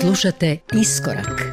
Slušate Iskorak.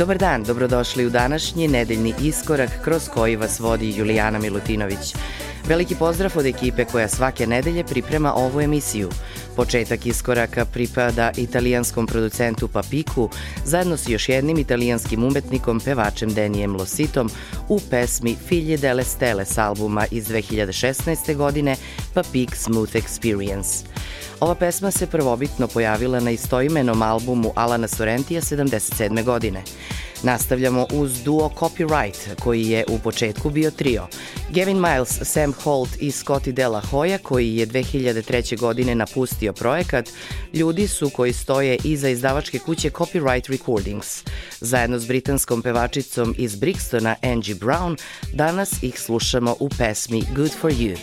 Dobar dan, dobrodošli u današnji nedeljni iskorak kroz koji vas vodi Julijana Milutinović. Veliki pozdrav od ekipe koja svake nedelje priprema ovu emisiju. Početak iskoraka pripada italijanskom producentu Papiku zajedno s još jednim italijanskim umetnikom, pevačem Denijem Lositom u pesmi Figlie delle Stelle s albuma iz 2016. godine Papik Smooth Experience. Ova pesma se prvobitno pojavila na istoimenom albumu Alana Sorrentija 77. godine. Nastavljamo uz duo Copyright, koji je u početku bio trio. Gavin Miles, Sam Holt i Scotty Della Hoya, koji je 2003. godine napustio projekat, ljudi su koji stoje iza izdavačke kuće Copyright Recordings. Zajedno s britanskom pevačicom iz Brixtona, Angie Brown, danas ih slušamo u pesmi Good For You.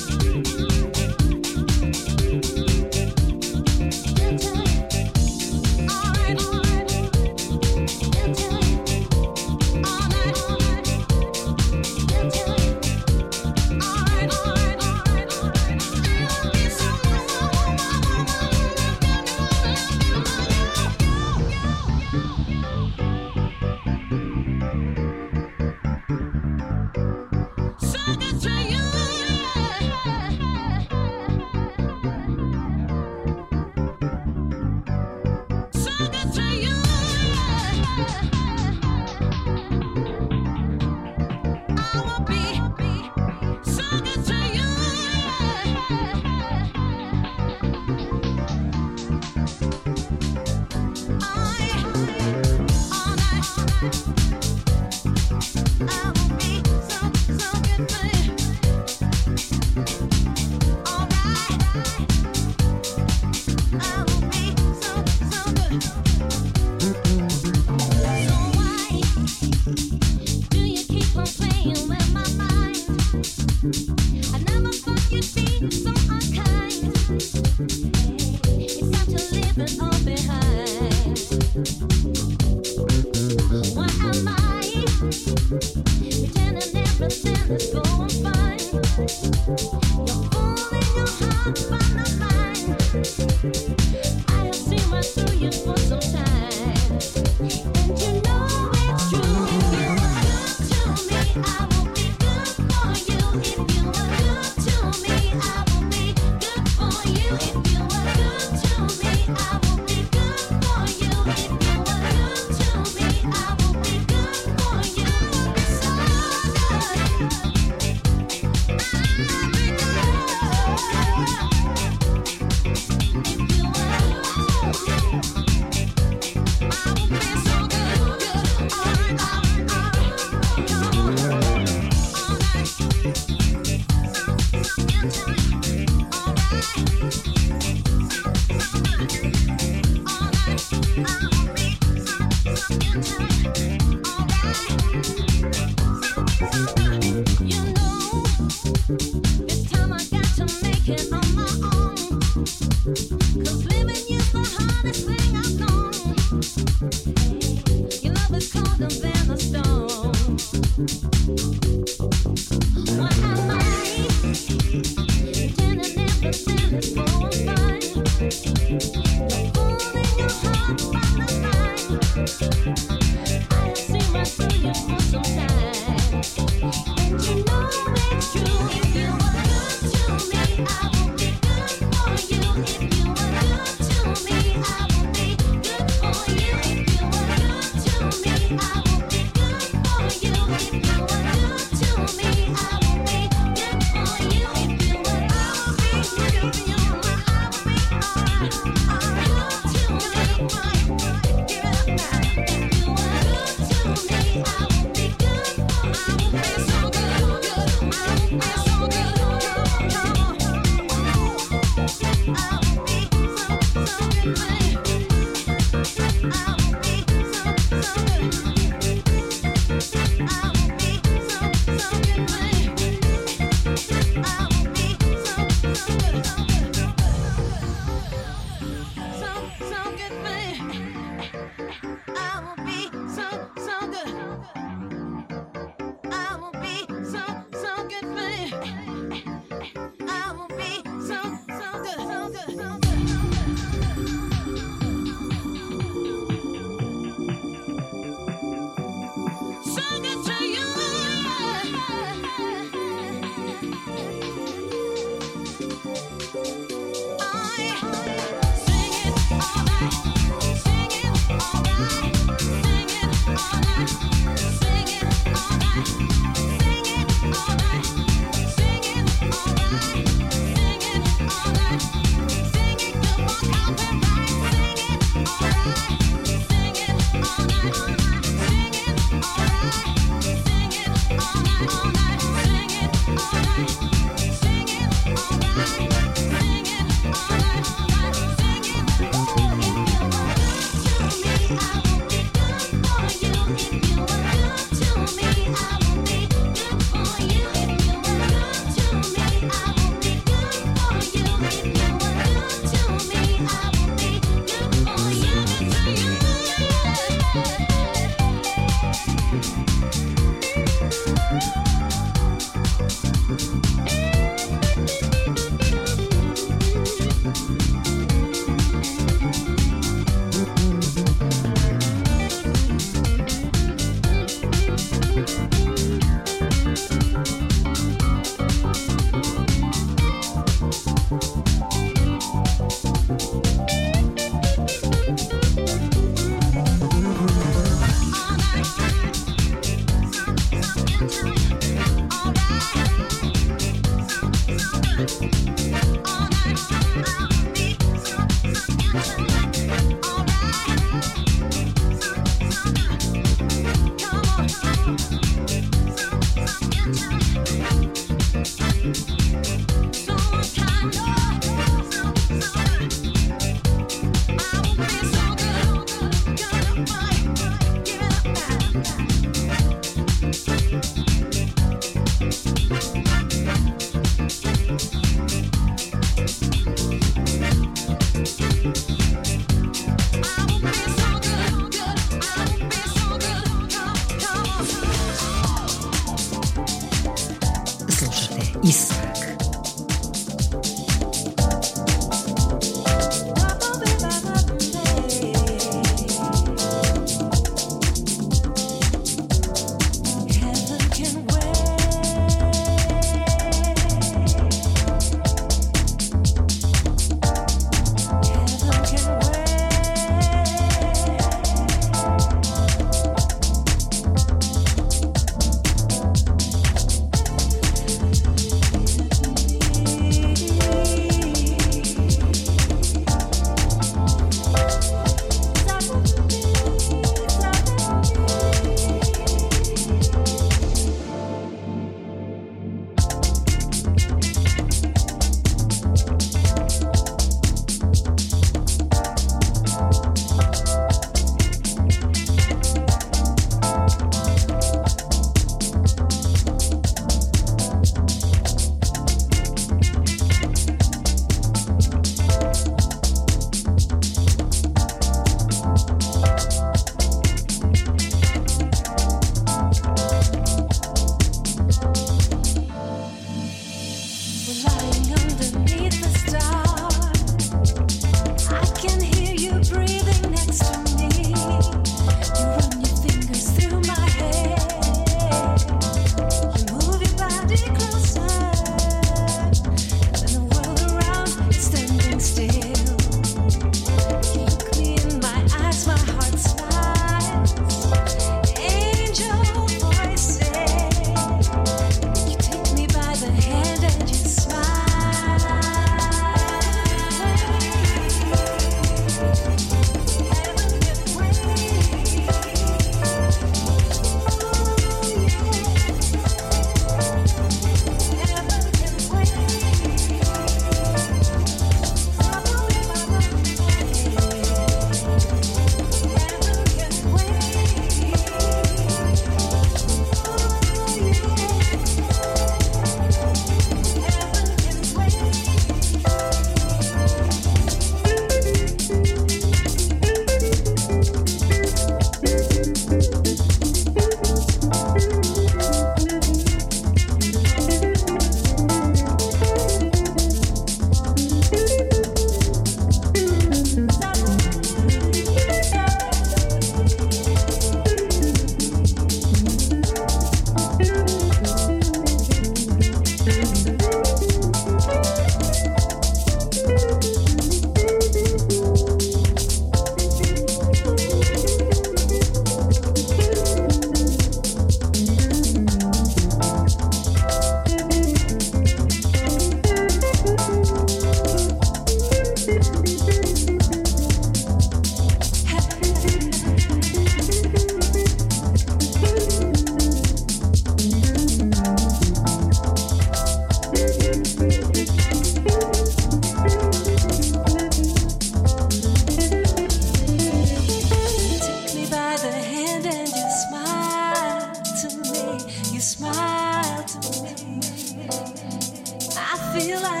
feel like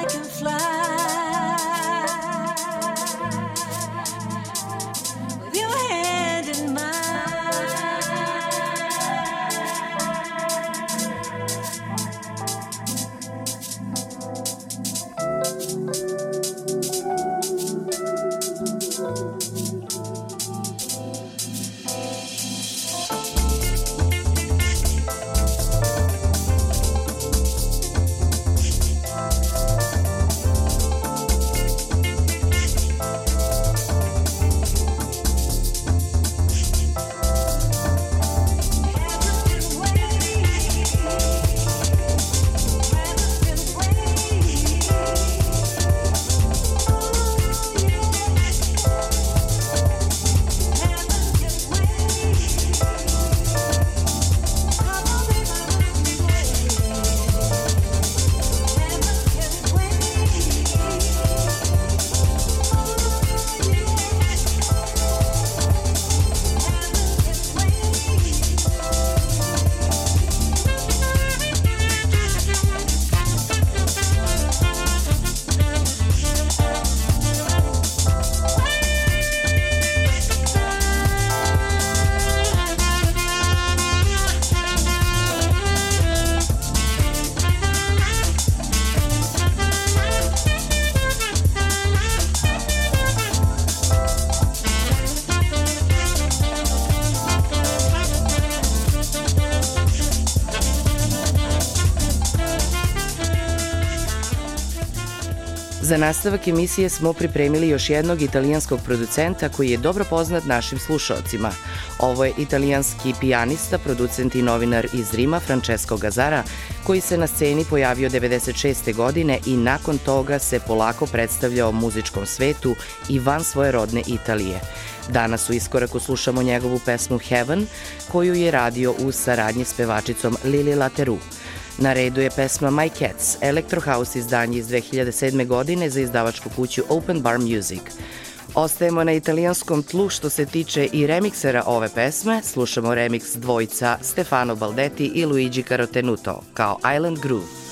nastavak emisije smo pripremili još jednog italijanskog producenta koji je dobro poznat našim slušalcima. Ovo je italijanski pijanista, producent i novinar iz Rima, Francesco Gazara, koji se na sceni pojavio 96. godine i nakon toga se polako predstavljao muzičkom svetu i van svoje rodne Italije. Danas u iskoraku slušamo njegovu pesmu Heaven, koju je radio u saradnji s pevačicom Lili Lateru. Na redu je pesma My Cats, Electro House izdanje iz 2007. godine za izdavačku kuću Open Bar Music. Ostajemo na italijanskom tlu što se tiče i remiksera ove pesme. Slušamo remiks dvojca Stefano Baldetti i Luigi Carotenuto kao Island Groove.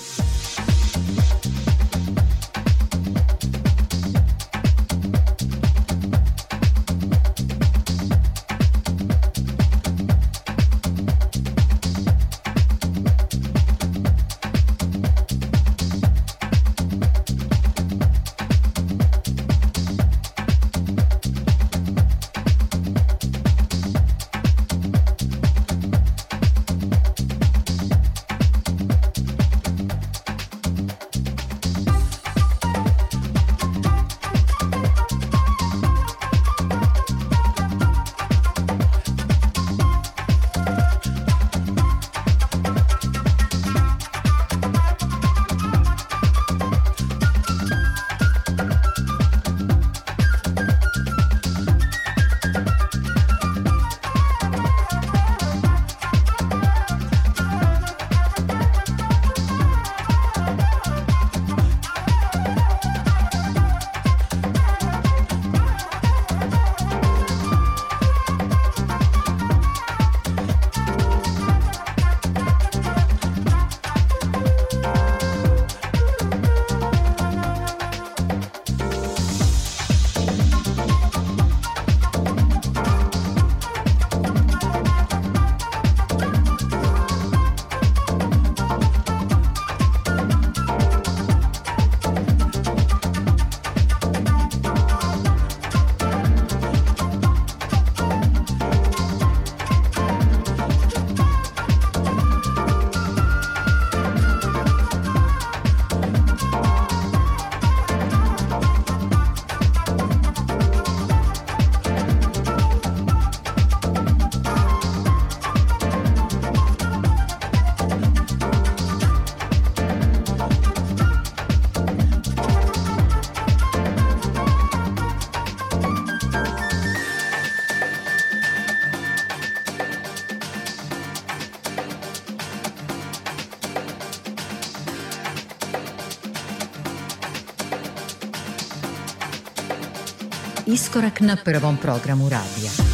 Iskorak na prvom programu radija.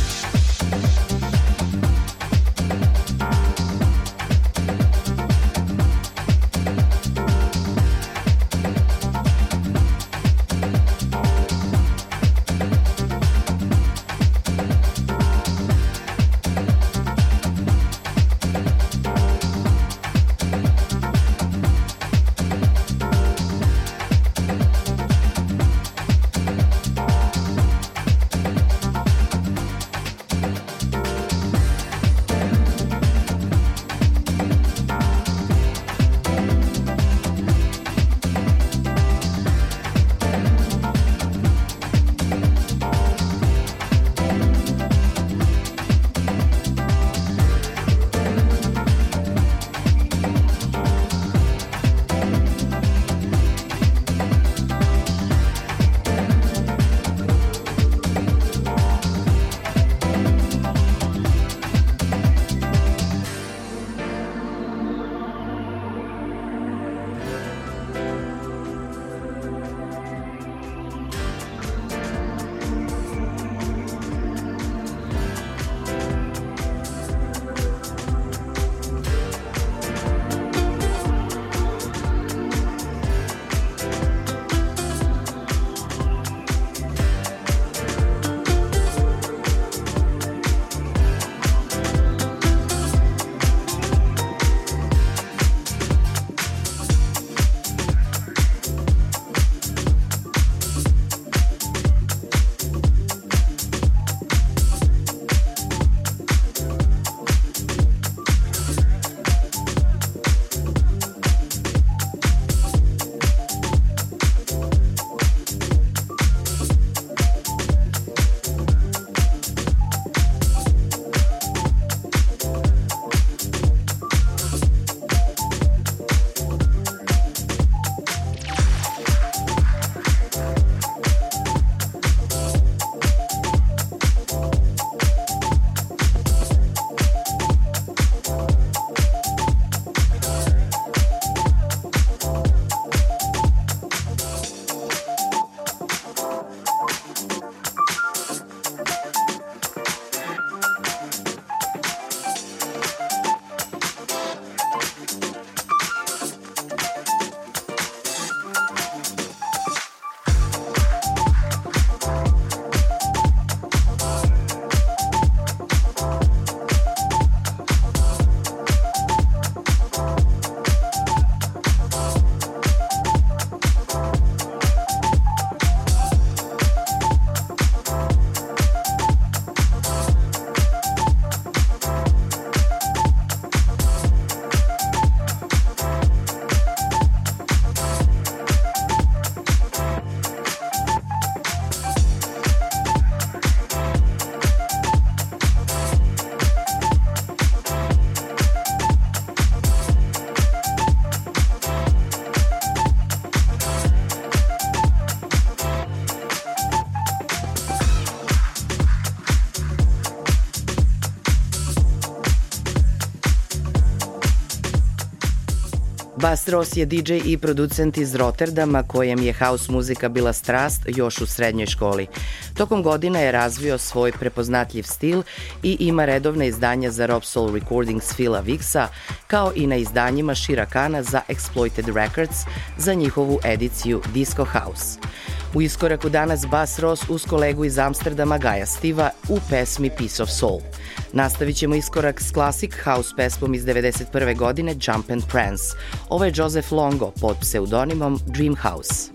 Bas Ross je DJ i producent iz Rotterdama kojem je house muzika bila strast još u srednjoj školi. Tokom godina je razvio svoj prepoznatljiv stil i ima redovne izdanja za Rob Soul Recordings Phila Vixa, kao i na izdanjima Shirakana za Exploited Records za njihovu ediciju Disco House. U iskoraku danas Bas Ross uz kolegu iz Amsterdama Gaja Stiva u pesmi Piece of Soul. Nastavit ćemo iskorak s classic house pesmom iz 91. godine Jump and Prance. Ovo je Joseph Longo pod pseudonimom Dream House.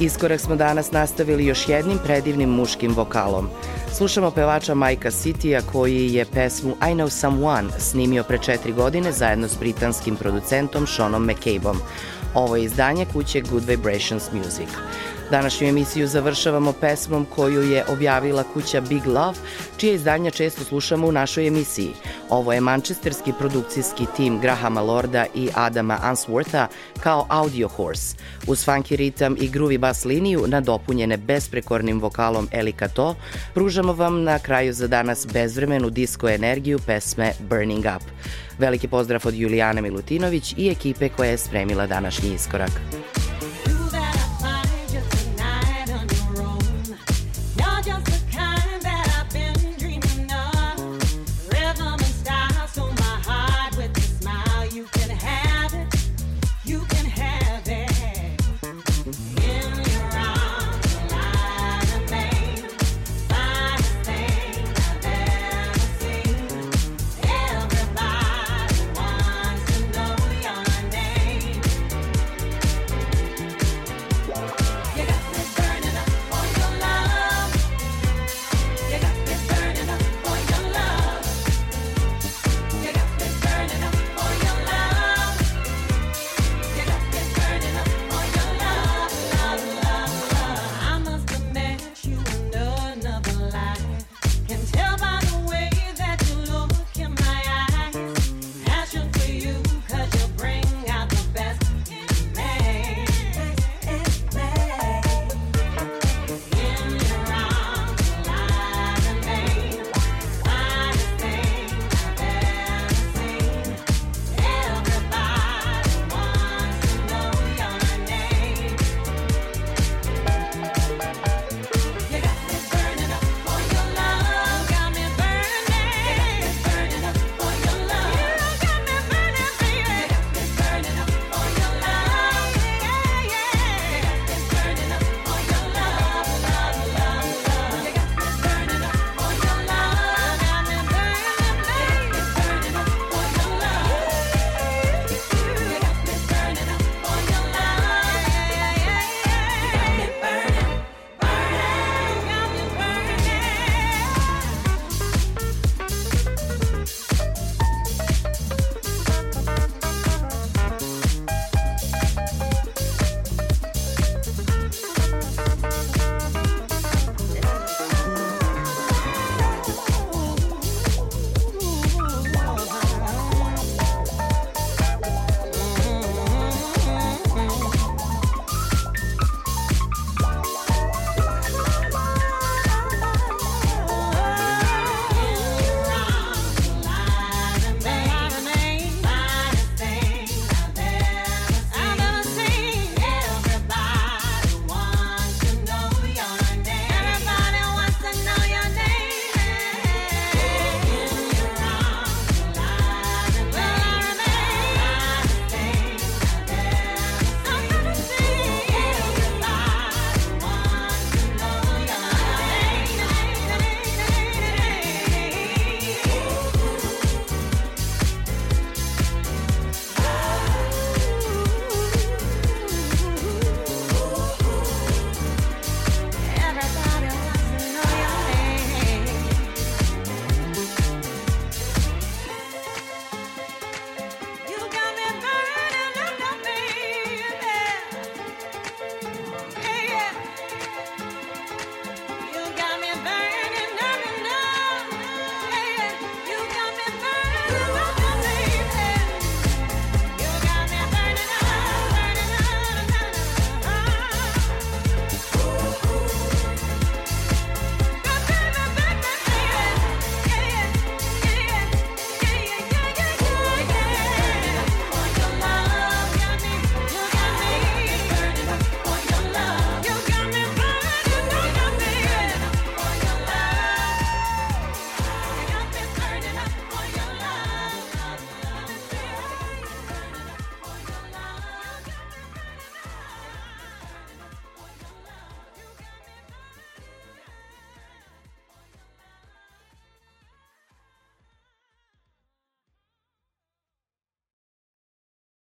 Iskorak smo danas nastavili još jednim predivnim muškim vokalom. Slušamo pevača Majka Citya koji je pesmu I Know Someone snimio pre četiri godine zajedno s britanskim producentom Seanom McCabeom. Ovo je izdanje kuće Good Vibrations Music. Današnju emisiju završavamo pesmom koju je objavila kuća Big Love, čije izdanja često slušamo u našoj emisiji. Ovo je mančesterski produkcijski tim Grahama Lorda i Adama Answortha kao Audio Horse, uz funky ritam i groovy bas liniju nadopunjene besprekornim vokalom Elika To, pružamo vam na kraju za danas bezvremenu disko energiju pesme Burning Up. Veliki pozdrav od Julijane Milutinović i ekipe koja je spremila današnji iskorak.